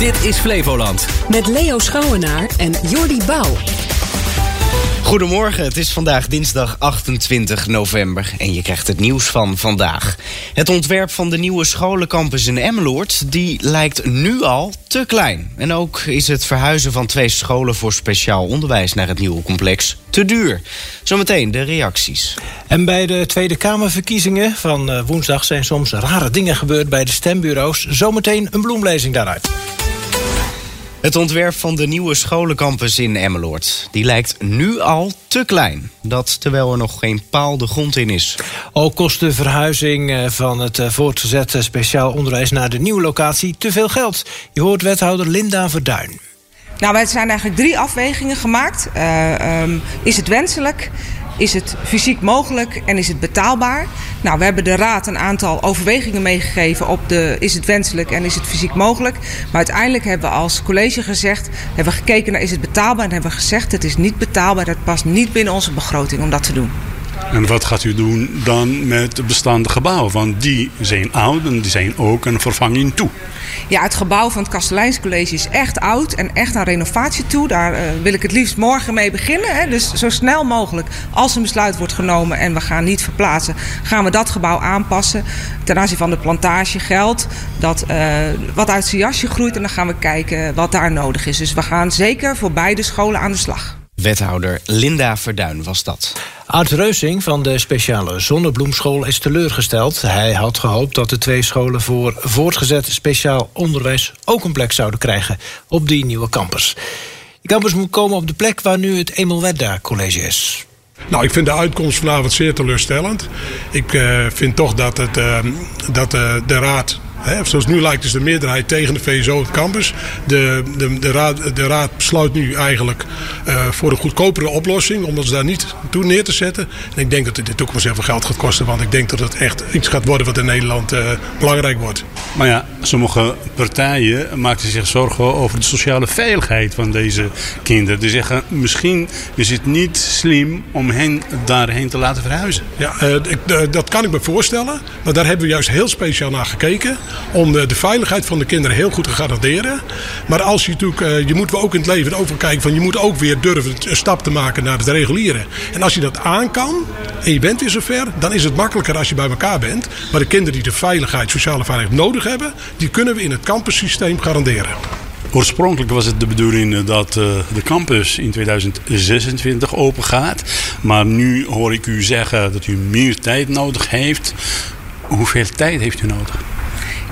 Dit is Flevoland. Met Leo Schouwenaar en Jordi Bouw. Goedemorgen, het is vandaag dinsdag 28 november en je krijgt het nieuws van vandaag. Het ontwerp van de nieuwe scholencampus in Emmeloord die lijkt nu al te klein. En ook is het verhuizen van twee scholen voor speciaal onderwijs naar het nieuwe complex te duur. Zometeen de reacties. En bij de Tweede Kamerverkiezingen van eh, woensdag zijn soms rare dingen gebeurd bij de stembureaus. Zometeen een bloemlezing daaruit. Het ontwerp van de nieuwe scholencampus in Emmeloord... die lijkt nu al te klein. Dat terwijl er nog geen paal de grond in is. Ook kost de verhuizing eh, van het eh, voortgezet speciaal onderwijs... naar de nieuwe locatie te veel geld. Je hoort wethouder Linda Verduin. Nou, er zijn eigenlijk drie afwegingen gemaakt. Uh, um, is het wenselijk? Is het fysiek mogelijk en is het betaalbaar? Nou, we hebben de Raad een aantal overwegingen meegegeven op de is het wenselijk en is het fysiek mogelijk. Maar uiteindelijk hebben we als college gezegd, hebben we gekeken naar is het betaalbaar en hebben we gezegd het is niet betaalbaar, dat past niet binnen onze begroting om dat te doen. En wat gaat u doen dan met de bestaande gebouwen? Want die zijn oud en die zijn ook een vervanging toe. Ja, het gebouw van het Kastelijnscollege is echt oud en echt aan renovatie toe. Daar uh, wil ik het liefst morgen mee beginnen. Hè. Dus zo snel mogelijk, als een besluit wordt genomen en we gaan niet verplaatsen, gaan we dat gebouw aanpassen. Ten aanzien van de plantage geldt dat uh, wat uit zijn jasje groeit en dan gaan we kijken wat daar nodig is. Dus we gaan zeker voor beide scholen aan de slag. Wethouder Linda Verduin was dat. Art Reusing van de speciale Zonnebloemschool is teleurgesteld. Hij had gehoopt dat de twee scholen voor voortgezet speciaal onderwijs ook een plek zouden krijgen op die nieuwe campus. Die campus moet komen op de plek waar nu het Emil Wedda College is. Nou, ik vind de uitkomst vanavond zeer teleurstellend. Ik uh, vind toch dat, het, uh, dat uh, de raad He, zoals nu lijkt is de meerderheid tegen de VSO op campus. De, de, de, raad, de raad besluit nu eigenlijk uh, voor een goedkopere oplossing. Om ons daar niet toe neer te zetten. En ik denk dat het in de toekomst heel veel geld gaat kosten. Want ik denk dat het echt iets gaat worden wat in Nederland uh, belangrijk wordt. Maar ja, sommige partijen maken zich zorgen over de sociale veiligheid van deze kinderen. Die zeggen misschien is het niet slim om hen daarheen te laten verhuizen. Ja, uh, ik, dat kan ik me voorstellen. Maar daar hebben we juist heel speciaal naar gekeken om de, de, veiligheid van de kinderen heel goed te garanderen. Maar als je natuurlijk, uh, je moet ook in het leven over kijken van je moet ook weer durven een stap te maken naar het reguliere. En als je dat aan kan en je bent weer zover, dan is het makkelijker als je bij elkaar bent. Maar de kinderen die de veiligheid, sociale veiligheid nodig hebben, die kunnen we in het campussysteem garanderen. Oorspronkelijk was het de bedoeling dat uh, de campus in 2026 open gaat. Maar nu hoor ik u zeggen dat u meer tijd nodig heeft. Hoeveel tijd heeft u nodig?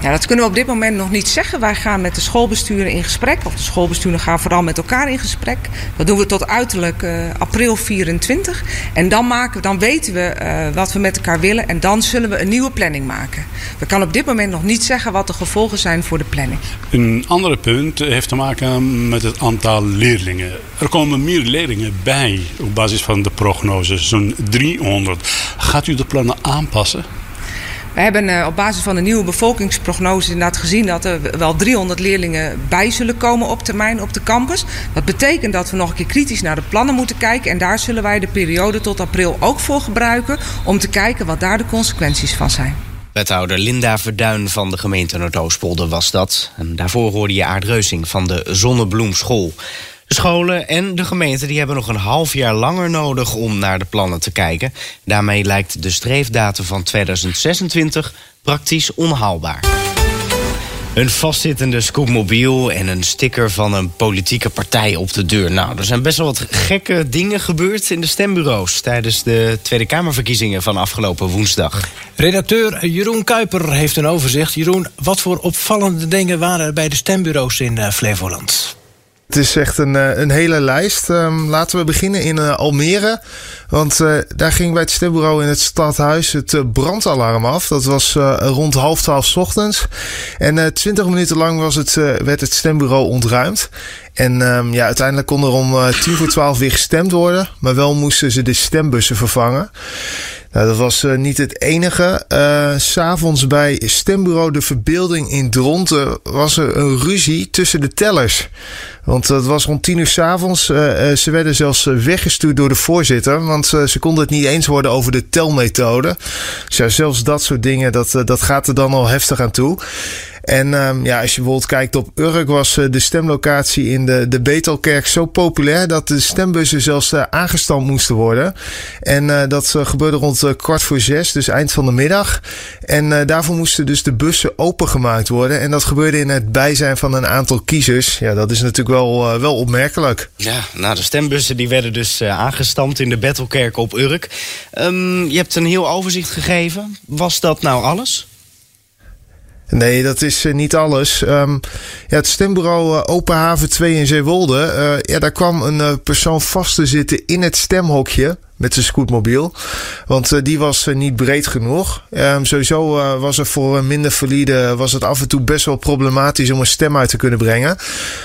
Ja, dat kunnen we op dit moment nog niet zeggen. Wij gaan met de schoolbesturen in gesprek. Of de schoolbesturen gaan vooral met elkaar in gesprek. Dat doen we tot uiterlijk uh, april 24. En dan, maken, dan weten we uh, wat we met elkaar willen. En dan zullen we een nieuwe planning maken. We kan op dit moment nog niet zeggen wat de gevolgen zijn voor de planning. Een andere punt heeft te maken met het aantal leerlingen. Er komen meer leerlingen bij op basis van de prognose. Zo'n 300. Gaat u de plannen aanpassen? We hebben uh, op basis van de nieuwe bevolkingsprognose inderdaad gezien dat er wel 300 leerlingen bij zullen komen op termijn op de campus. Dat betekent dat we nog een keer kritisch naar de plannen moeten kijken. En daar zullen wij de periode tot april ook voor gebruiken om te kijken wat daar de consequenties van zijn. Wethouder Linda Verduin van de gemeente Noordoostpolder was dat. En daarvoor hoorde je Aard Reusing van de Zonnebloemschool. De scholen en de gemeente die hebben nog een half jaar langer nodig om naar de plannen te kijken. Daarmee lijkt de streefdatum van 2026 praktisch onhaalbaar. Een vastzittende scootmobiel en een sticker van een politieke partij op de deur. Nou, er zijn best wel wat gekke dingen gebeurd in de stembureaus... tijdens de Tweede Kamerverkiezingen van afgelopen woensdag. Redacteur Jeroen Kuiper heeft een overzicht. Jeroen, wat voor opvallende dingen waren er bij de stembureaus in uh, Flevoland? Het is echt een, een hele lijst. Um, laten we beginnen in uh, Almere. Want uh, daar ging bij het stembureau in het stadhuis het brandalarm af. Dat was rond half twaalf ochtends. En twintig minuten lang was het, werd het stembureau ontruimd. En um, ja, uiteindelijk kon er om tien voor twaalf weer gestemd worden. Maar wel moesten ze de stembussen vervangen. Nou, dat was uh, niet het enige. Uh, S'avonds bij stembureau De Verbeelding in Dronten was er een ruzie tussen de tellers. Want dat was rond tien uur s'avonds. Uh, ze werden zelfs weggestuurd door de voorzitter. Want ze konden het niet eens worden over de telmethode. Dus ja, zelfs dat soort dingen, dat, dat gaat er dan al heftig aan toe. En ehm, ja, als je bijvoorbeeld kijkt op Urk was eh, de stemlocatie in de, de Betelkerk zo populair dat de stembussen zelfs uh, aangestampt moesten worden. En uh, dat gebeurde rond kwart voor zes, dus eind van de middag. En daarvoor moesten dus de bussen opengemaakt worden. En dat gebeurde in het bijzijn van een aantal kiezers. Ja, dat is natuurlijk wel, wel opmerkelijk. Ja, nou, de stembussen die werden dus aangestampt in de Betelkerk op Urk. Um, je hebt een heel overzicht gegeven. Was dat nou alles? Nee, dat is uh, niet alles. Um, ja, het stembureau uh, Open Haven 2 in Zeewolde. Uh, ja, daar kwam een persoon vast te zitten in het stemhokje met zijn scootmobiel. Want die was niet breed genoeg. Um, sowieso was er voor minder valide was het af en toe best wel problematisch om een stem uit te kunnen brengen.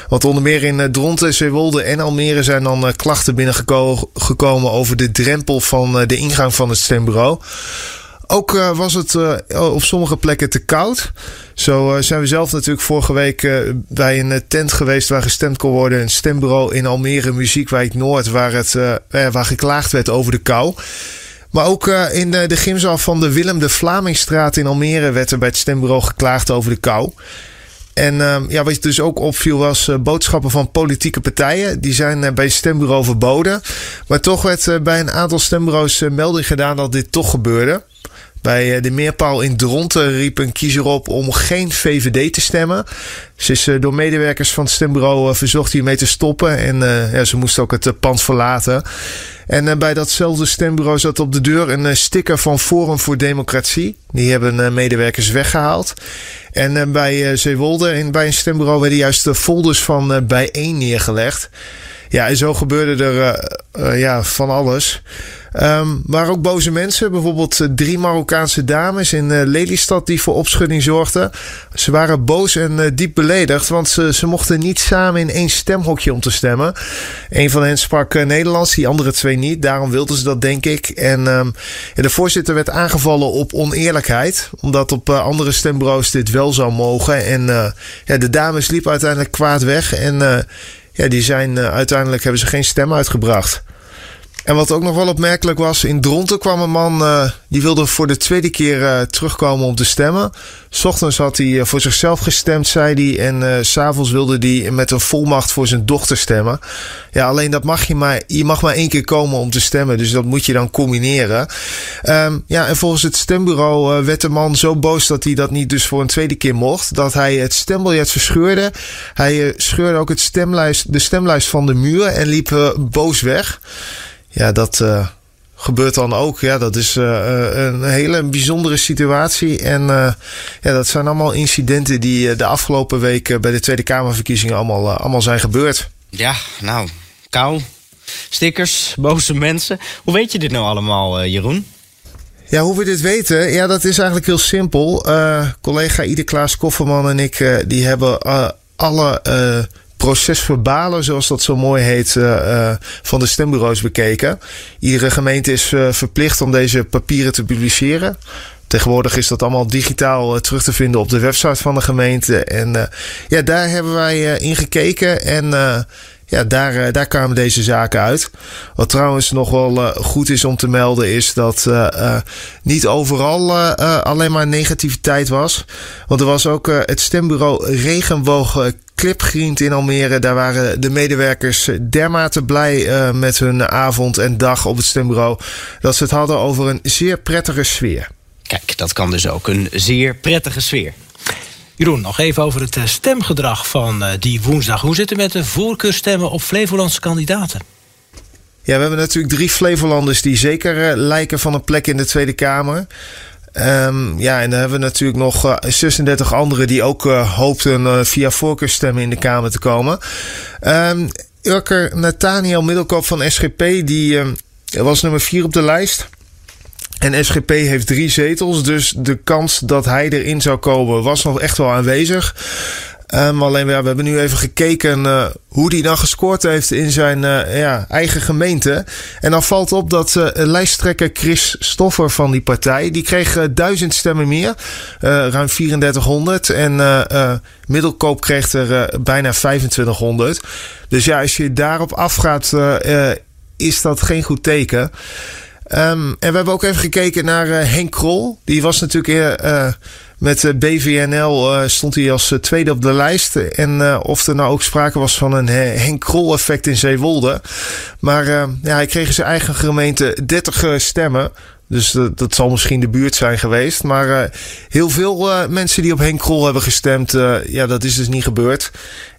Want onder meer in Dronten, Zeewolde en Almere zijn dan klachten binnengekomen over de drempel van de ingang van het stembureau. Ook uh, was het uh, op sommige plekken te koud. Zo uh, zijn we zelf natuurlijk vorige week bij een tent geweest waar gestemd kon worden. Een stembureau in Almere, Muziekwijk Noord, waar, het, waar geklaagd werd over de kou. Maar ook in de, de gymzaal van de Willem de Vlamingstraat in Almere werd er bij het stembureau geklaagd over de kou. En ehm, ja, wat dus ook opviel was boodschappen van politieke partijen. Die zijn bij het stembureau verboden. Maar toch werd bij een aantal stembureaus melding gedaan dat dit toch gebeurde. Bij eh, de meerpaal in Dronten riep een kiezer op om geen VVD te stemmen. Ze is eh, door medewerkers van het stembureau eh, verzocht hiermee te stoppen. En ja, ze moest ook het pand verlaten. En bij datzelfde stembureau zat op de deur een sticker van Forum voor Democratie. Die hebben medewerkers weggehaald. En bij Zeewolde en bij een stembureau werden juist de folders van bijeen neergelegd. Ja, en zo gebeurde er ja, van alles. Um, maar ook boze mensen, bijvoorbeeld eh, drie Marokkaanse dames in uh, Lelystad die voor opschudding zorgden. Ze waren boos en uh, diep beledigd, want ze, mochten niet samen in één stemhokje om te stemmen. Een van hen sprak Nederlands, die andere twee niet. Daarom wilden ze dat, denk ik. En um, de voorzitter werd aangevallen op oneerlijkheid, omdat op andere stembureaus dit wel zou mogen. En ja, de dames liepen uiteindelijk kwaad weg en ja, die zijn uiteindelijk hebben ze geen stem uitgebracht. En wat ook nog wel opmerkelijk was, in Dronten kwam een man uh, die wilde voor de tweede keer uh, terugkomen om te stemmen. S ochtends had hij uh, voor zichzelf gestemd, zei hij. En s s'avonds wilde hij met een volmacht voor zijn dochter stemmen. Ja, alleen dat mag je maar. Je mag maar één keer komen om te stemmen. Dus dat moet je dan combineren. Um, ja, en volgens het stembureau werd de man zo boos dat hij dat niet dus voor een tweede keer mocht. Dat hij het stembiljet verscheurde. Hij scheurde ook het stemlijst, de stemlijst van de muur en liep boos weg ja, dat uh, gebeurt dan ook. Ja, dat is uh, een hele bijzondere situatie. En uh, ja, dat zijn allemaal incidenten die de afgelopen week bij de Tweede Kamerverkiezingen allemaal, allemaal zijn gebeurd. Ja, nou, kou, stickers, boze mensen. Hoe weet je dit nou allemaal, Jeroen? Ja, hoe we dit weten, ja, dat is eigenlijk heel simpel. collega Ide Klaas Kofferman en ik, die hebben alle procesverbalen, zoals dat zo mooi heet, uh, van de stembureaus bekeken. Iedere gemeente is uh, verplicht om deze papieren te publiceren. Tegenwoordig is dat allemaal digitaal terug te vinden op de website van de gemeente. En ja, daar hebben wij in gekeken. En ja, daar, daar kwamen deze zaken uit. Wat trouwens nog wel goed is om te melden, is dat niet overal alleen maar negativiteit was. Want er was ook het stembureau Regenboog Clipgriend in Almere. Daar waren de medewerkers dermate blij uh, met hun avond en dag op het stembureau. Dat ze het hadden over een zeer prettige sfeer. Kijk, dat kan dus ook. Een zeer prettige sfeer. Jeroen, nog even over het eh, stemgedrag van uh, die woensdag. Hoe zit het met de voorkeurstemmen op Flevolandse kandidaten? Ja, we hebben natuurlijk drie Flevolanders die zeker lijken van een plek in de Tweede Kamer. Um, ja, en dan hebben we natuurlijk nog uh, 36 anderen die ook uh, hoopten uh, via voorkeurstemmen in de Kamer te komen. Um, Urker Nathaniel Middelkoop van SGP, die um, was nummer 4 op de lijst. En SGP heeft drie zetels, dus de kans dat hij erin zou komen was nog echt wel aanwezig. Um, alleen we hebben nu even gekeken uh, hoe hij dan gescoord heeft in zijn uh, ja, eigen gemeente. En dan valt op dat uh, lijsttrekker Chris Stoffer van die partij... die kreeg duizend stemmen meer, ruim 3400. En Middelkoop kreeg er bijna 2500. Dus ja, als je daarop afgaat, is dat geen goed teken. Um, en we hebben ook even gekeken naar Henk Krol. Die was natuurlijk Met uh, BVNL uh, stond hij als uh, tweede op de lijst. En of er nou ook sprake was van een Henk Krol effect in Zeewolde. Maar ja, hij kreeg in zijn eigen gemeente 30 stemmen. Dus dat, dat, zal misschien de buurt zijn geweest. Maar uh, heel veel uh, mensen die op Henk Krol hebben gestemd, uh, ja, dat is dus niet gebeurd.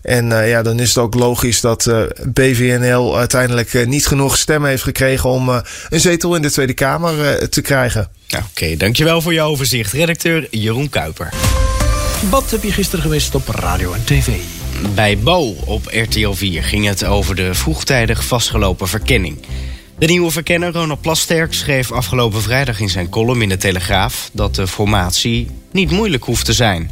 En ja, dan is het ook logisch dat BVNL uiteindelijk niet genoeg stemmen heeft gekregen om een zetel in de Tweede Kamer te krijgen. Oké, okay, dankjewel voor je overzicht. Redacteur Jeroen Kuiper. Wat heb je gisteren gemist op radio en tv? Bij Bo op RTL 4 ging het over de vroegtijdig vastgelopen verkenning. De nieuwe verkenner Ronald Plasterk schreef afgelopen vrijdag in zijn column in de Telegraaf dat de formatie niet moeilijk hoeft te zijn.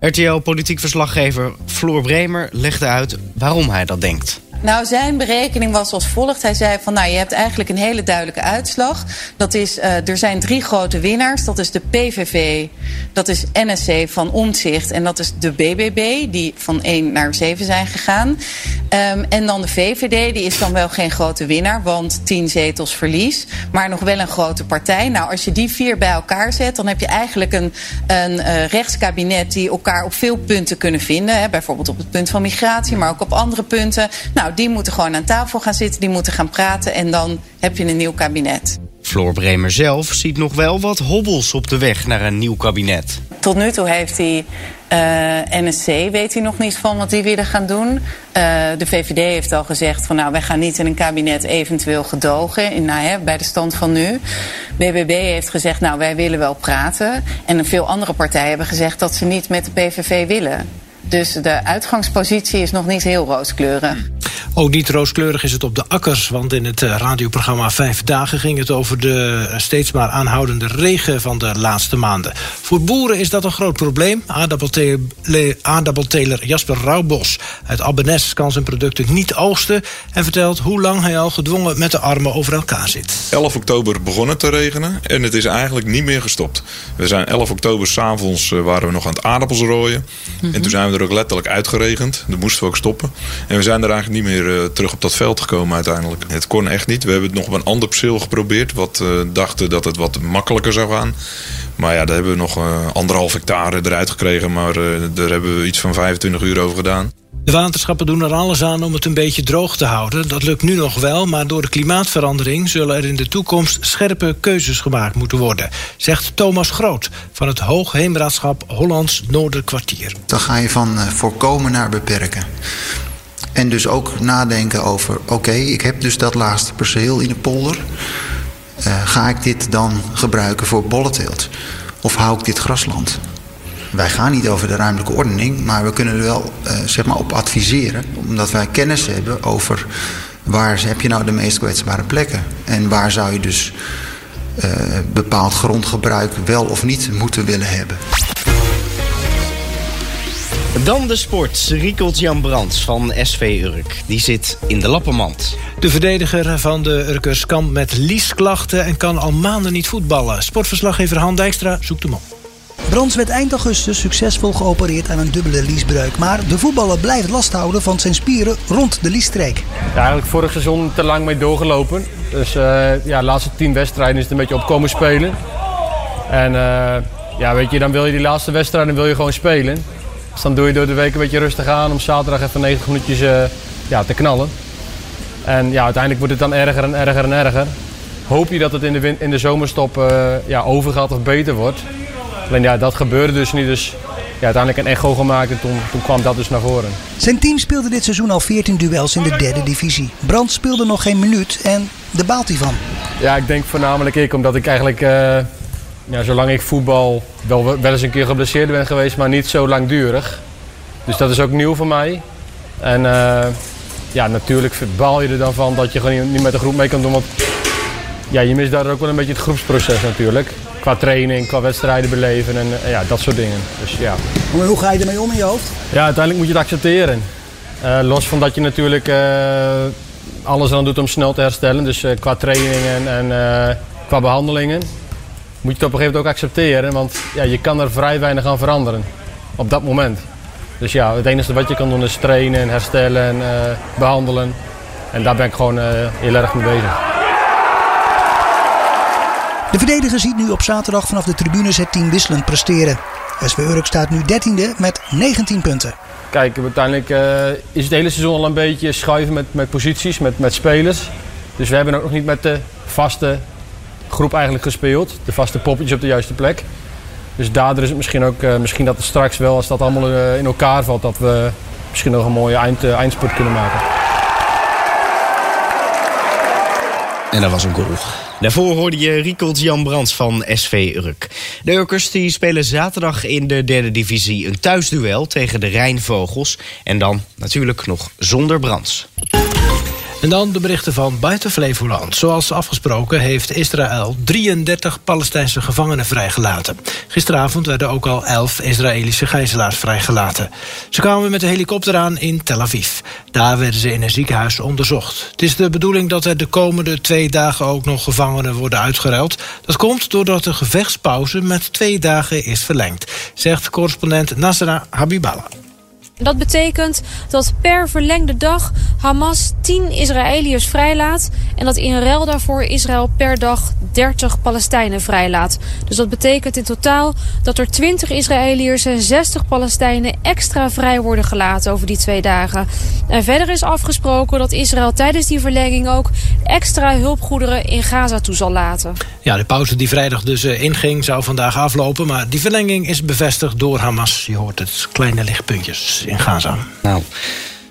RTL-politiek verslaggever Floor Bremer legde uit waarom hij dat denkt. Nou, zijn berekening was als volgt. Hij zei van, nou, je hebt eigenlijk een hele duidelijke uitslag. Dat is, uh, er zijn drie grote winnaars. Dat is de PVV, dat is NSC van Omtzigt... en dat is de BBB, die van 1 naar 7 zijn gegaan. Um, en dan de VVD, die is dan wel geen grote winnaar... want 10 zetels verlies, maar nog wel een grote partij. Nou, als je die vier bij elkaar zet... dan heb je eigenlijk een, een uh, rechtskabinet... die elkaar op veel punten kunnen vinden. Hè? Bijvoorbeeld op het punt van migratie, maar ook op andere punten... Nou, nou, die moeten gewoon aan tafel gaan zitten, die moeten gaan praten en dan heb je een nieuw kabinet. Floor Bremer zelf ziet nog wel wat hobbels op de weg naar een nieuw kabinet. Tot nu toe heeft hij uh, NSC, weet hij nog niet van wat die willen gaan doen. Uh, de VVD heeft al gezegd van nou wij gaan niet in een kabinet eventueel gedogen in, nou, hè, bij de stand van nu. BBB heeft gezegd nou wij willen wel praten. En veel andere partijen hebben gezegd dat ze niet met de PVV willen. Dus de uitgangspositie is nog niet heel rooskleurig. Ook niet rooskleurig is het op de akkers, want in het eh, radioprogramma Vijf Dagen ging het over de eh, steeds maar aanhoudende regen van de laatste maanden. Voor boeren is dat een groot probleem. Aardappelteler Jasper Rauwbos uit Abbenes kan zijn producten niet oogsten en vertelt hoe lang hij al gedwongen met de armen over elkaar zit. 11 oktober begon het te regenen en het is eigenlijk niet meer gestopt. We zijn 11 oktober s'avonds uh, waren we nog aan het aardappels rooien. Mm -hmm. En toen zijn we er ook letterlijk uitgeregend. Dan moesten we ook stoppen. En we zijn er eigenlijk niet meer uh, terug op dat veld gekomen uiteindelijk. Het kon echt niet. We hebben het nog op een ander perceel geprobeerd. Wat uh, dachten dat het wat makkelijker zou gaan. Maar ja, daar hebben we nog uh, anderhalf hectare eruit gekregen. Maar daar hebben we iets van 25 uur over gedaan. De waterschappen doen er alles aan om het een beetje droog te houden. Dat lukt nu nog wel, maar door de klimaatverandering zullen er in de toekomst scherpe keuzes gemaakt moeten worden, zegt Thomas Groot van het Hoogheemraadschap Hollands Noorderkwartier. Dan ga je van voorkomen naar beperken. En dus ook nadenken over: oké, ik heb dus dat laatste perceel in de polder. Uh, ga ik dit dan gebruiken voor bolleteelt? Of hou ik dit grasland? Wij gaan niet over de ruimtelijke ordening, maar we kunnen er wel uh, zeg maar op adviseren, omdat wij kennis hebben over waar heb je nou de meest kwetsbare plekken en waar zou je dus uh, bepaald grondgebruik wel of niet moeten willen hebben. Dan de sport. Riekelt Jan Brands van SV Urk. Die zit in de lappenmand. De verdediger van de Urkers kampt met liesklachten... en kan al maanden niet voetballen. Sportverslaggever Han Dijkstra zoekt hem op. Brands werd eind augustus succesvol geopereerd aan een dubbele liesbreuk. Maar de voetballer blijft last houden van zijn spieren rond de liesstreek. Ja, eigenlijk vorig seizoen te lang mee doorgelopen. Dus uh, ja, de laatste tien wedstrijden is het een beetje opkomen spelen. En uh, ja, weet je, dan wil je die laatste wedstrijden wil je gewoon spelen. Dus dan doe je door de week een beetje rustig aan om zaterdag even 90 minuutjes uh, ja, te knallen. En ja, uiteindelijk wordt het dan erger en erger en erger. Hoop je dat het in de, in de zomerstop uh, ja, overgaat of beter wordt. Alleen ja, dat gebeurde dus niet. Dus ja, uiteindelijk een echo gemaakt en toen, toen kwam dat dus naar voren. Zijn team speelde dit seizoen al 14 duels in de derde divisie. Brand speelde nog geen minuut en daar baalt hij van. Ja, ik denk voornamelijk ik, omdat ik eigenlijk... Uh, ja, zolang ik voetbal wel, wel eens een keer geblesseerd ben geweest, maar niet zo langdurig. Dus dat is ook nieuw voor mij. En uh, ja, natuurlijk baal je er dan van dat je gewoon niet met de groep mee kan doen. Want ja, je mist daar ook wel een beetje het groepsproces natuurlijk. Qua training, qua wedstrijden beleven en uh, ja, dat soort dingen. Dus, ja. Maar hoe ga je ermee om in je hoofd? Ja, uiteindelijk moet je het accepteren. Uh, los van dat je natuurlijk alles aan doet om snel te herstellen. Dus qua trainingen en qua behandelingen moet je het op een gegeven moment ook accepteren. Want ja, je kan er vrij weinig aan veranderen op dat moment. Dus ja, het enige wat je kan doen is trainen en herstellen en uh, behandelen. En daar ben ik gewoon uh, heel erg mee bezig. De verdediger ziet nu op zaterdag vanaf de tribunes het team wisselend presteren. SV Urk staat nu 13e met 19 punten. Kijk, uiteindelijk uh, is het hele seizoen al een beetje schuiven met, met posities, met, met spelers. Dus we hebben ook nog niet met de vaste groep eigenlijk gespeeld. De vaste poppetjes op de juiste plek. Dus daardoor is het misschien ook uh, misschien dat het straks wel, als dat allemaal uh, in elkaar valt, dat we misschien nog een mooie eind, eindspurt kunnen maken. En dat was een goal. Daarvoor hoorde je Riekold Jan Brands van SV Urk. De Urkers die spelen zaterdag in de derde divisie een thuisduel tegen de Rijnvogels. En dan natuurlijk nog zonder Brands. En dan de berichten van buiten Flevoland. Zoals afgesproken heeft Israël 33 Palestijnse gevangenen vrijgelaten. Gisteravond werden ook al 11 Israëlische gijzelaars vrijgelaten. Ze kwamen met de helikopter aan in Tel Aviv. Daar werden ze in een ziekenhuis onderzocht. Het is de bedoeling dat er de komende twee dagen ook nog gevangenen worden uitgeruild. Dat komt doordat de gevechtspauze met twee dagen is verlengd, zegt correspondent Nasra Habiballah. Dat betekent dat per verlengde dag Hamas 10 Israëliërs vrijlaat en dat in ruil daarvoor Israël per dag 30 Palestijnen vrijlaat. Dus dat betekent in totaal dat er 20 Israëliërs en 60 Palestijnen extra vrij worden gelaten over die twee dagen. En verder is afgesproken dat Israël tijdens die verlenging ook extra hulpgoederen in Gaza toe zal laten. Ja, de pauze die vrijdag dus eh, inging zou vandaag aflopen, maar die verlenging is bevestigd door Hamas. Je hoort het, kleine lichtpuntjes in Gaza. Nou,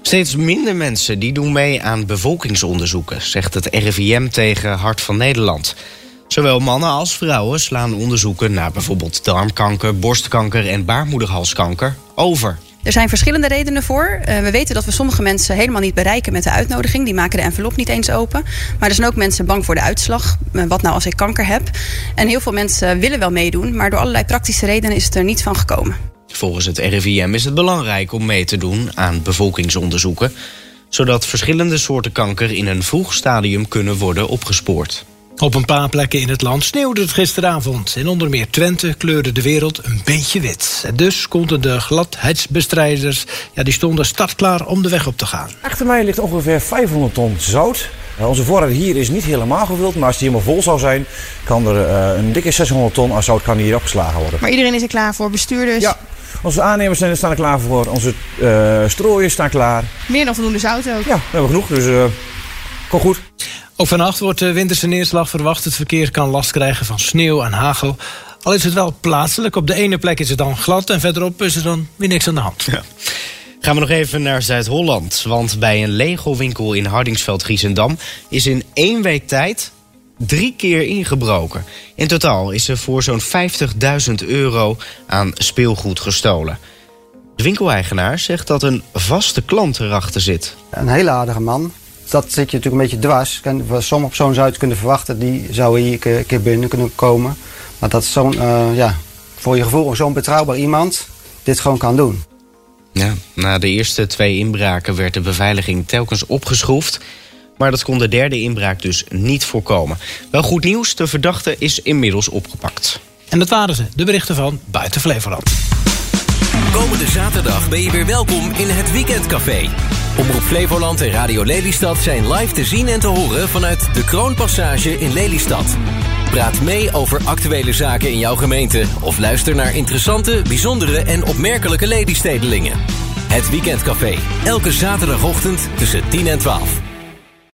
steeds minder mensen die doen mee aan bevolkingsonderzoeken, zegt het RIVM tegen Hart van Nederland. Zowel mannen als vrouwen slaan onderzoeken naar bijvoorbeeld darmkanker, borstkanker en baarmoederhalskanker over. Er zijn verschillende redenen voor. Uh, we weten dat we sommige mensen helemaal niet bereiken met de uitnodiging. Die maken de envelop niet eens open. Maar er zijn ook mensen bang voor de uitslag. Uh, wat nou als ik kanker heb? En heel veel mensen willen wel meedoen. Maar door allerlei praktische redenen is het er niet van gekomen. Volgens het RIVM is het belangrijk om mee te doen aan bevolkingsonderzoeken, zodat verschillende soorten kanker in een vroeg stadium kunnen worden opgespoord. Op een paar plekken in het land sneeuwde het gisteravond. In onder meer Twente kleurde de wereld een beetje wit. En dus konden de gladheidsbestrijders, ja, die stonden startklaar om de weg op te gaan. Achter mij ligt ongeveer 500 ton zout. Onze voorraad hier is niet helemaal gevuld, maar als die helemaal vol zou zijn, kan er uh, een dikke 600 ton aan zout kan hier opgeslagen worden. Maar iedereen is er klaar voor, bestuurders? Ja, onze aannemers zijn, staan er klaar voor. Onze uh, strooien staan klaar. Meer dan voldoende zout ook? Ja, we hebben genoeg, dus uh, komt goed. Ook vannacht wordt de winterse neerslag verwacht. Het verkeer kan last krijgen van sneeuw en hagel. Al is het wel plaatselijk. Op de ene plek is het dan glad en verderop is er dan weer niks aan de hand. Ja. Gaan we nog even naar Zuid-Holland. Want bij een Lego-winkel in Hardingsveld-Giessendam is in één week tijd drie keer ingebroken. In totaal is er voor zo'n 50.000 euro aan speelgoed gestolen. De winkeleigenaar zegt dat een vaste klant erachter zit. Een hele aardige man. Dat zit je natuurlijk een beetje dwars. Sommige personen zou je kunnen verwachten, die zou hier een keer binnen kunnen komen. Maar dat zo'n, uh, ja, voor je gevoel zo'n betrouwbaar iemand dit gewoon kan doen. Ja, na de eerste twee inbraken werd de beveiliging telkens opgeschroefd. Maar dat kon de derde inbraak dus niet voorkomen. Wel goed nieuws, de verdachte is inmiddels opgepakt. En dat waren ze, de berichten van Buiten Flevoland. Komende zaterdag ben je weer welkom in het Weekendcafé. Omroep Flevoland en Radio Lelystad zijn live te zien en te horen vanuit de Kroonpassage in Lelystad. Praat mee over actuele zaken in jouw gemeente of luister naar interessante, bijzondere en opmerkelijke Lelystedelingen. Het Weekendcafé, elke zaterdagochtend tussen 10 en 12.